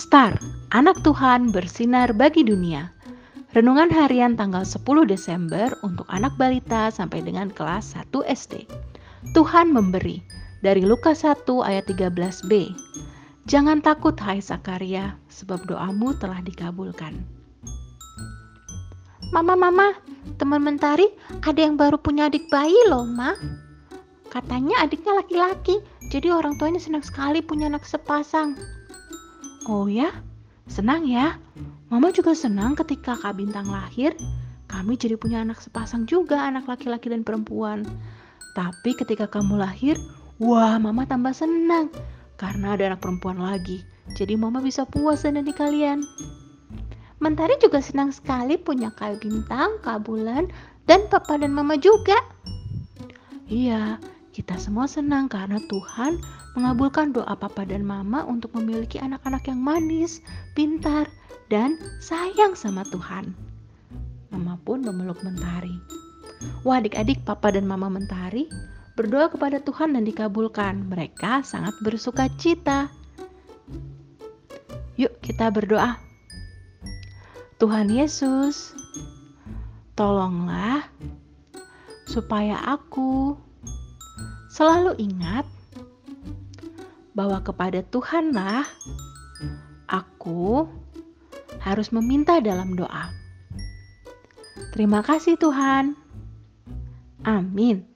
Star, anak Tuhan bersinar bagi dunia. Renungan harian tanggal 10 Desember untuk anak balita sampai dengan kelas 1 SD. Tuhan memberi dari Lukas 1 ayat 13b. Jangan takut hai Sakaria, sebab doamu telah dikabulkan. Mama, mama, teman mentari ada yang baru punya adik bayi loh, Ma. Katanya adiknya laki-laki, jadi orang tuanya senang sekali punya anak sepasang. Oh ya, senang ya. Mama juga senang ketika Kak Bintang lahir. Kami jadi punya anak sepasang juga, anak laki-laki dan perempuan. Tapi ketika kamu lahir, wah mama tambah senang karena ada anak perempuan lagi. Jadi mama bisa puas dan kalian. Mentari juga senang sekali punya Kak Bintang, Kak Bulan, dan papa dan mama juga. Iya, kita semua senang karena Tuhan mengabulkan doa papa dan mama untuk memiliki anak-anak yang manis, pintar, dan sayang sama Tuhan. Mama pun memeluk Mentari. Wah adik-adik papa dan mama Mentari berdoa kepada Tuhan dan dikabulkan. Mereka sangat bersuka cita. Yuk kita berdoa. Tuhan Yesus, tolonglah supaya aku selalu ingat bahwa kepada Tuhanlah aku harus meminta dalam doa. Terima kasih Tuhan. Amin.